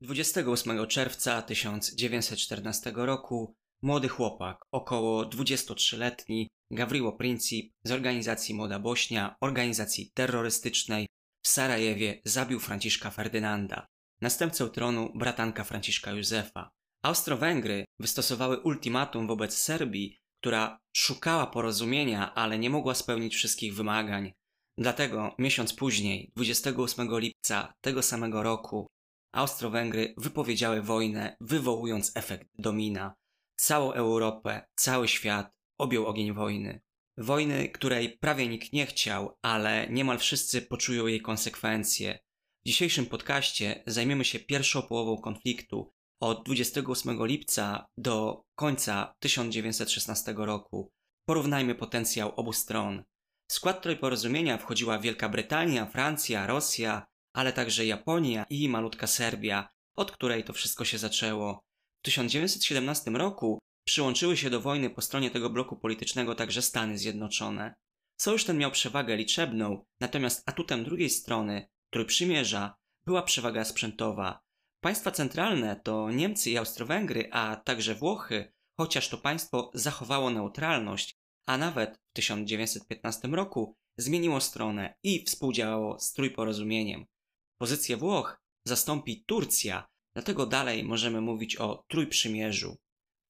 28 czerwca 1914 roku młody chłopak, około 23-letni, Gawriło Princip z organizacji Młoda Bośnia, organizacji terrorystycznej w Sarajewie zabił Franciszka Ferdynanda, następcę tronu bratanka Franciszka Józefa. Austro-Węgry wystosowały ultimatum wobec Serbii, która szukała porozumienia, ale nie mogła spełnić wszystkich wymagań. Dlatego miesiąc później, 28 lipca tego samego roku, Austro-Węgry wypowiedziały wojnę, wywołując efekt domina. Całą Europę, cały świat objął ogień wojny. Wojny, której prawie nikt nie chciał, ale niemal wszyscy poczują jej konsekwencje. W dzisiejszym podcaście zajmiemy się pierwszą połową konfliktu od 28 lipca do końca 1916 roku. Porównajmy potencjał obu stron. W skład tej porozumienia wchodziła Wielka Brytania, Francja, Rosja, ale także Japonia i malutka Serbia, od której to wszystko się zaczęło. W 1917 roku przyłączyły się do wojny po stronie tego bloku politycznego także Stany Zjednoczone. Sojusz ten miał przewagę liczebną, natomiast atutem drugiej strony, Trójprzymierza, była przewaga sprzętowa. Państwa centralne to Niemcy i Austro-Węgry, a także Włochy, chociaż to państwo zachowało neutralność, a nawet w 1915 roku zmieniło stronę i współdziałało z Trójporozumieniem. Pozycję Włoch zastąpi Turcja, dlatego dalej możemy mówić o Trójprzymierzu.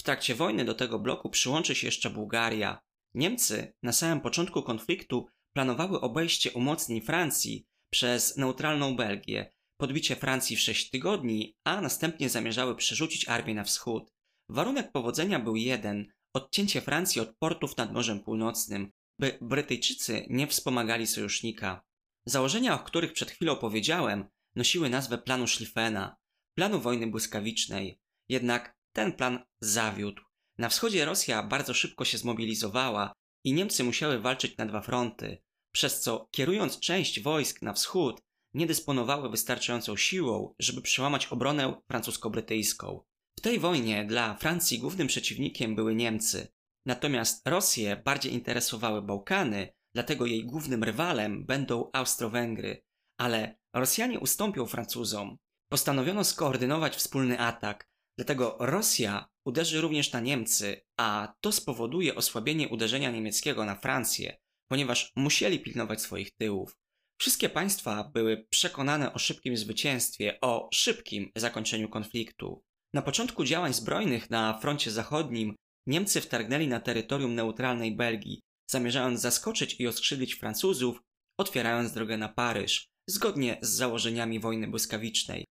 W trakcie wojny do tego bloku przyłączy się jeszcze Bułgaria. Niemcy na samym początku konfliktu planowały obejście umocnień Francji przez neutralną Belgię, podbicie Francji w 6 tygodni, a następnie zamierzały przerzucić armię na wschód. Warunek powodzenia był jeden odcięcie Francji od portów nad Morzem Północnym, by Brytyjczycy nie wspomagali sojusznika. Założenia, o których przed chwilą powiedziałem, nosiły nazwę planu Schlieffena, planu wojny błyskawicznej. Jednak ten plan zawiódł. Na wschodzie Rosja bardzo szybko się zmobilizowała i Niemcy musiały walczyć na dwa fronty, przez co kierując część wojsk na wschód, nie dysponowały wystarczającą siłą, żeby przełamać obronę francusko-brytyjską. W tej wojnie dla Francji głównym przeciwnikiem były Niemcy, natomiast Rosję bardziej interesowały Bałkany, dlatego jej głównym rywalem będą Austro-Węgry. Ale Rosjanie ustąpią Francuzom. Postanowiono skoordynować wspólny atak, dlatego Rosja uderzy również na Niemcy, a to spowoduje osłabienie uderzenia niemieckiego na Francję, ponieważ musieli pilnować swoich tyłów. Wszystkie państwa były przekonane o szybkim zwycięstwie, o szybkim zakończeniu konfliktu. Na początku działań zbrojnych na froncie zachodnim Niemcy wtargnęli na terytorium neutralnej Belgii, zamierzając zaskoczyć i oskrzydlić Francuzów, otwierając drogę na Paryż, zgodnie z założeniami wojny błyskawicznej.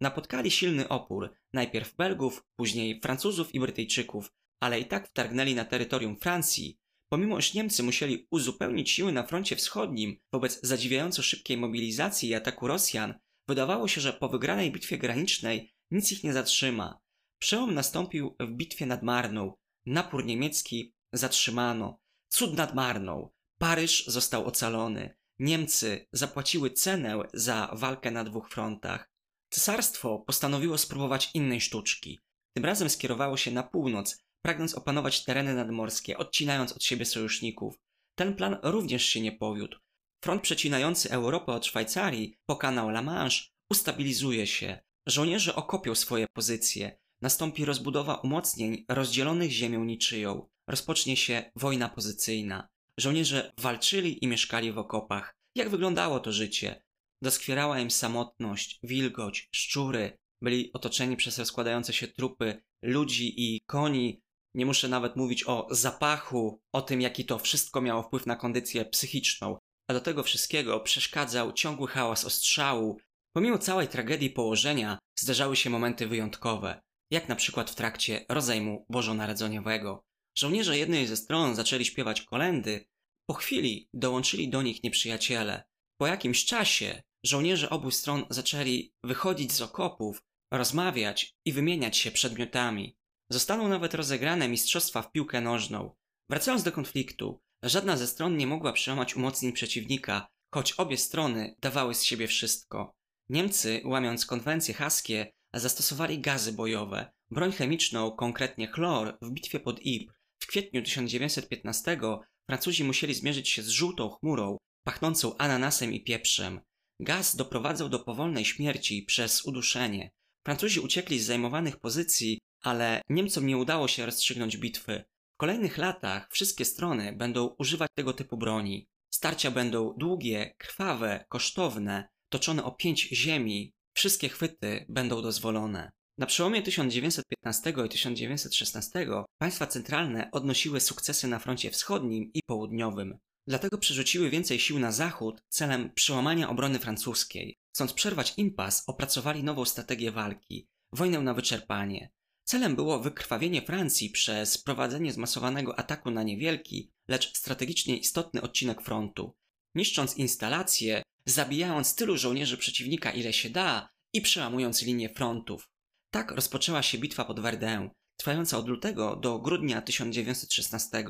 Napotkali silny opór, najpierw Belgów, później Francuzów i Brytyjczyków, ale i tak wtargnęli na terytorium Francji, pomimo iż Niemcy musieli uzupełnić siły na froncie wschodnim wobec zadziwiająco szybkiej mobilizacji i ataku Rosjan, wydawało się, że po wygranej bitwie granicznej nic ich nie zatrzyma. Przełom nastąpił w bitwie nad Marną. Napór niemiecki zatrzymano. Cud nad Marną. Paryż został ocalony. Niemcy zapłaciły cenę za walkę na dwóch frontach. Cesarstwo postanowiło spróbować innej sztuczki. Tym razem skierowało się na północ, pragnąc opanować tereny nadmorskie, odcinając od siebie sojuszników. Ten plan również się nie powiódł. Front przecinający Europę od Szwajcarii po kanał La Manche ustabilizuje się. Żołnierze okopią swoje pozycje. Nastąpi rozbudowa umocnień rozdzielonych ziemią niczyją. Rozpocznie się wojna pozycyjna. Żołnierze walczyli i mieszkali w okopach. Jak wyglądało to życie? Doskwierała im samotność, wilgoć, szczury. Byli otoczeni przez rozkładające się trupy ludzi i koni. Nie muszę nawet mówić o zapachu, o tym, jaki to wszystko miało wpływ na kondycję psychiczną. A do tego wszystkiego przeszkadzał ciągły hałas ostrzału. Pomimo całej tragedii położenia, zdarzały się momenty wyjątkowe, jak na przykład w trakcie rozejmu bożonarodzeniowego. Żołnierze jednej ze stron zaczęli śpiewać kolendy, po chwili dołączyli do nich nieprzyjaciele. Po jakimś czasie żołnierze obu stron zaczęli wychodzić z okopów, rozmawiać i wymieniać się przedmiotami. Zostaną nawet rozegrane mistrzostwa w piłkę nożną. Wracając do konfliktu, żadna ze stron nie mogła przełamać umocnień przeciwnika, choć obie strony dawały z siebie wszystko. Niemcy, łamiąc konwencje haskie, zastosowali gazy bojowe, broń chemiczną, konkretnie chlor, w bitwie pod Ypres. W kwietniu 1915 Francuzi musieli zmierzyć się z żółtą chmurą, pachnącą ananasem i pieprzem. Gaz doprowadzał do powolnej śmierci przez uduszenie. Francuzi uciekli z zajmowanych pozycji, ale Niemcom nie udało się rozstrzygnąć bitwy. W kolejnych latach wszystkie strony będą używać tego typu broni. Starcia będą długie, krwawe, kosztowne, toczone o pięć ziemi. Wszystkie chwyty będą dozwolone. Na przełomie 1915 i 1916 państwa centralne odnosiły sukcesy na froncie wschodnim i południowym. Dlatego przerzuciły więcej sił na zachód celem przełamania obrony francuskiej. Chcąc przerwać impas, opracowali nową strategię walki wojnę na wyczerpanie. Celem było wykrwawienie Francji przez prowadzenie zmasowanego ataku na niewielki, lecz strategicznie istotny odcinek frontu, niszcząc instalacje, zabijając tylu żołnierzy przeciwnika ile się da i przełamując linię frontów. Tak rozpoczęła się bitwa pod Verdun, trwająca od lutego do grudnia 1916.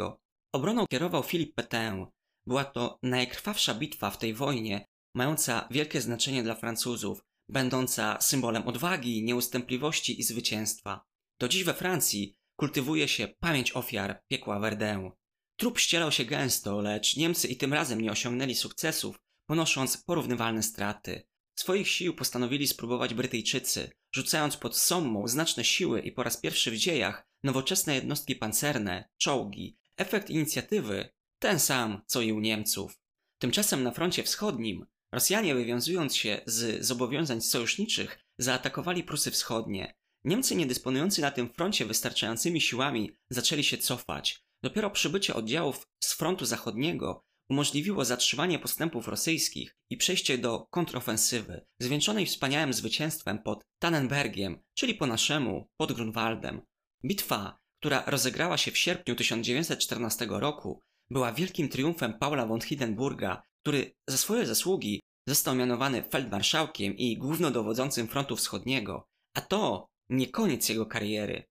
Obroną kierował Philippe Pétain. Była to najkrwawsza bitwa w tej wojnie, mająca wielkie znaczenie dla Francuzów, będąca symbolem odwagi, nieustępliwości i zwycięstwa. Do dziś we Francji kultywuje się pamięć ofiar piekła Verdun. Trup ścielał się gęsto, lecz Niemcy i tym razem nie osiągnęli sukcesów, ponosząc porównywalne straty. Swoich sił postanowili spróbować Brytyjczycy, rzucając pod Sommą znaczne siły i po raz pierwszy w dziejach nowoczesne jednostki pancerne, czołgi. Efekt inicjatywy ten sam, co i u Niemców. Tymczasem na froncie wschodnim Rosjanie, wywiązując się z zobowiązań sojuszniczych, zaatakowali Prusy Wschodnie. Niemcy, nie dysponujący na tym froncie wystarczającymi siłami, zaczęli się cofać. Dopiero przybycie oddziałów z frontu zachodniego umożliwiło zatrzymanie postępów rosyjskich i przejście do kontrofensywy, zwieńczonej wspaniałym zwycięstwem pod Tannenbergiem, czyli po naszemu pod Grunwaldem. Bitwa, która rozegrała się w sierpniu 1914 roku, była wielkim triumfem Paula von Hindenburga, który za swoje zasługi został mianowany feldmarszałkiem i głównodowodzącym frontu wschodniego, a to nie koniec jego kariery.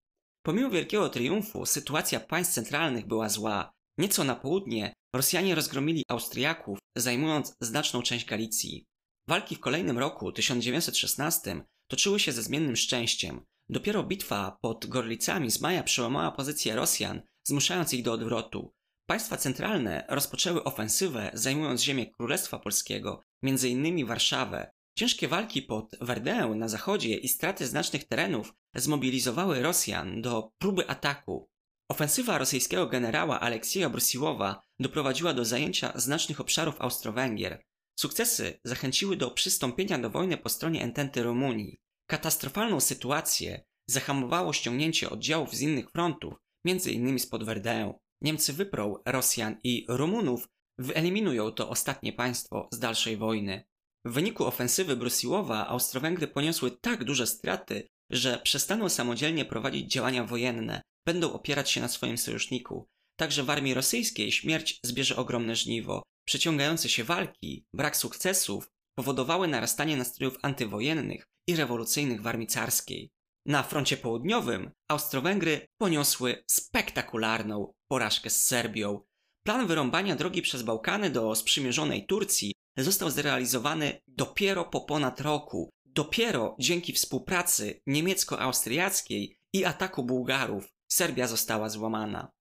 Pomimo wielkiego triumfu, sytuacja państw centralnych była zła. Nieco na południe Rosjanie rozgromili Austriaków, zajmując znaczną część Galicji. Walki w kolejnym roku, 1916, toczyły się ze zmiennym szczęściem. Dopiero bitwa pod Gorlicami z maja przełamała pozycję Rosjan, zmuszając ich do odwrotu. Państwa centralne rozpoczęły ofensywę, zajmując ziemię Królestwa Polskiego, m.in. Warszawę. Ciężkie walki pod Verdun na zachodzie i straty znacznych terenów zmobilizowały Rosjan do próby ataku. Ofensywa rosyjskiego generała Aleksieja Brusiłowa doprowadziła do zajęcia znacznych obszarów Austro-Węgier. Sukcesy zachęciły do przystąpienia do wojny po stronie ententy Rumunii. Katastrofalną sytuację zahamowało ściągnięcie oddziałów z innych frontów, m.in. spod Verdun. Niemcy wyprą Rosjan i Rumunów, wyeliminują to ostatnie państwo z dalszej wojny. W wyniku ofensywy Brusiłowa Austro-Węgry poniosły tak duże straty, że przestaną samodzielnie prowadzić działania wojenne, będą opierać się na swoim sojuszniku. Także w armii rosyjskiej śmierć zbierze ogromne żniwo. Przeciągające się walki, brak sukcesów powodowały narastanie nastrojów antywojennych i rewolucyjnych w armii carskiej. Na froncie południowym Austro-Węgry poniosły spektakularną porażkę z Serbią. Plan wyrąbania drogi przez Bałkany do sprzymierzonej Turcji został zrealizowany dopiero po ponad roku, dopiero dzięki współpracy niemiecko-austriackiej i ataku Bułgarów Serbia została złamana.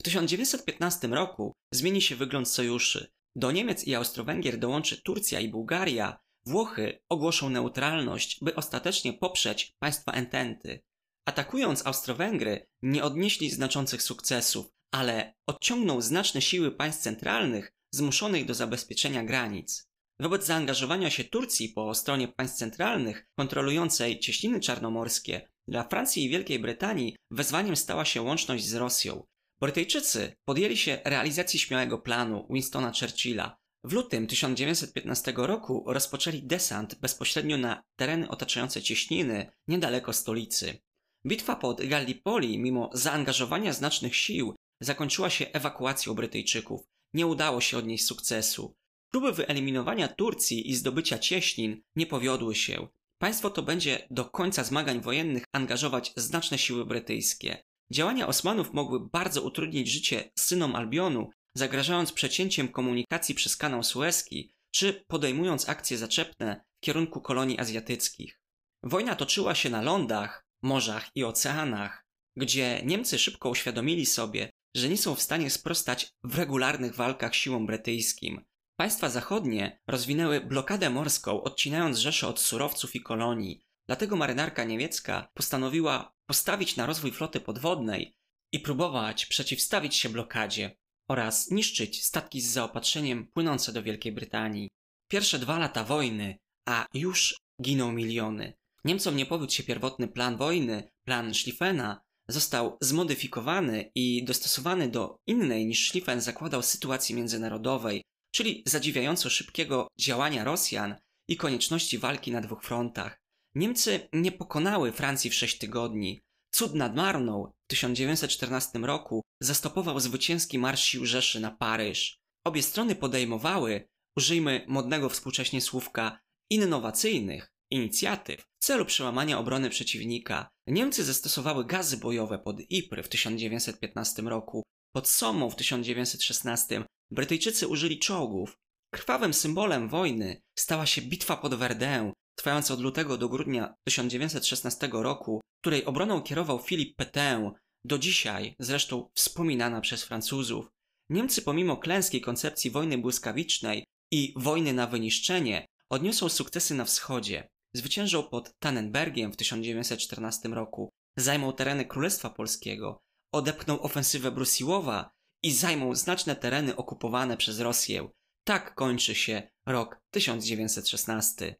W 1915 roku zmieni się wygląd sojuszy. Do Niemiec i Austro-Węgier dołączy Turcja i Bułgaria, Włochy ogłoszą neutralność, by ostatecznie poprzeć państwa ententy. Atakując Austro-Węgry, nie odnieśli znaczących sukcesów, ale odciągną znaczne siły państw centralnych zmuszonych do zabezpieczenia granic. Wobec zaangażowania się Turcji po stronie państw centralnych kontrolującej cieśniny czarnomorskie, dla Francji i Wielkiej Brytanii wezwaniem stała się łączność z Rosją. Brytyjczycy podjęli się realizacji śmiałego planu Winstona Churchilla, w lutym 1915 roku rozpoczęli desant bezpośrednio na tereny otaczające cieśniny niedaleko stolicy. Bitwa pod Gallipoli, mimo zaangażowania znacznych sił, zakończyła się ewakuacją Brytyjczyków. Nie udało się odnieść sukcesu. Próby wyeliminowania Turcji i zdobycia cieśnin nie powiodły się. Państwo to będzie do końca zmagań wojennych angażować znaczne siły brytyjskie. Działania Osmanów mogły bardzo utrudnić życie synom Albionu zagrażając przecięciem komunikacji przez kanał Suezki, czy podejmując akcje zaczepne w kierunku kolonii azjatyckich. Wojna toczyła się na lądach, morzach i oceanach, gdzie Niemcy szybko uświadomili sobie, że nie są w stanie sprostać w regularnych walkach siłom brytyjskim. Państwa zachodnie rozwinęły blokadę morską, odcinając Rzeszę od surowców i kolonii. Dlatego marynarka niemiecka postanowiła postawić na rozwój floty podwodnej i próbować przeciwstawić się blokadzie oraz niszczyć statki z zaopatrzeniem płynące do Wielkiej Brytanii. Pierwsze dwa lata wojny, a już giną miliony. Niemcom nie powiódł się pierwotny plan wojny, plan Schlieffena, został zmodyfikowany i dostosowany do innej niż Schlieffen zakładał sytuacji międzynarodowej, czyli zadziwiająco szybkiego działania Rosjan i konieczności walki na dwóch frontach. Niemcy nie pokonały Francji w sześć tygodni. Cud nad Marną w 1914 roku zastopował zwycięski marsz sił Rzeszy na Paryż. Obie strony podejmowały, użyjmy modnego współcześnie słówka, innowacyjnych inicjatyw w celu przełamania obrony przeciwnika. Niemcy zastosowały gazy bojowe pod Ypres w 1915 roku. Pod Somą w 1916 Brytyjczycy użyli czołgów. Krwawym symbolem wojny stała się bitwa pod Verdun, trwająca od lutego do grudnia 1916 roku, której obroną kierował Philippe Pétain, do dzisiaj zresztą wspominana przez Francuzów. Niemcy pomimo klęskiej koncepcji wojny błyskawicznej i wojny na wyniszczenie odniosą sukcesy na wschodzie. Zwyciężą pod Tannenbergiem w 1914 roku, zajmą tereny Królestwa Polskiego, odepchną ofensywę Brusiłowa i zajmą znaczne tereny okupowane przez Rosję. Tak kończy się rok 1916.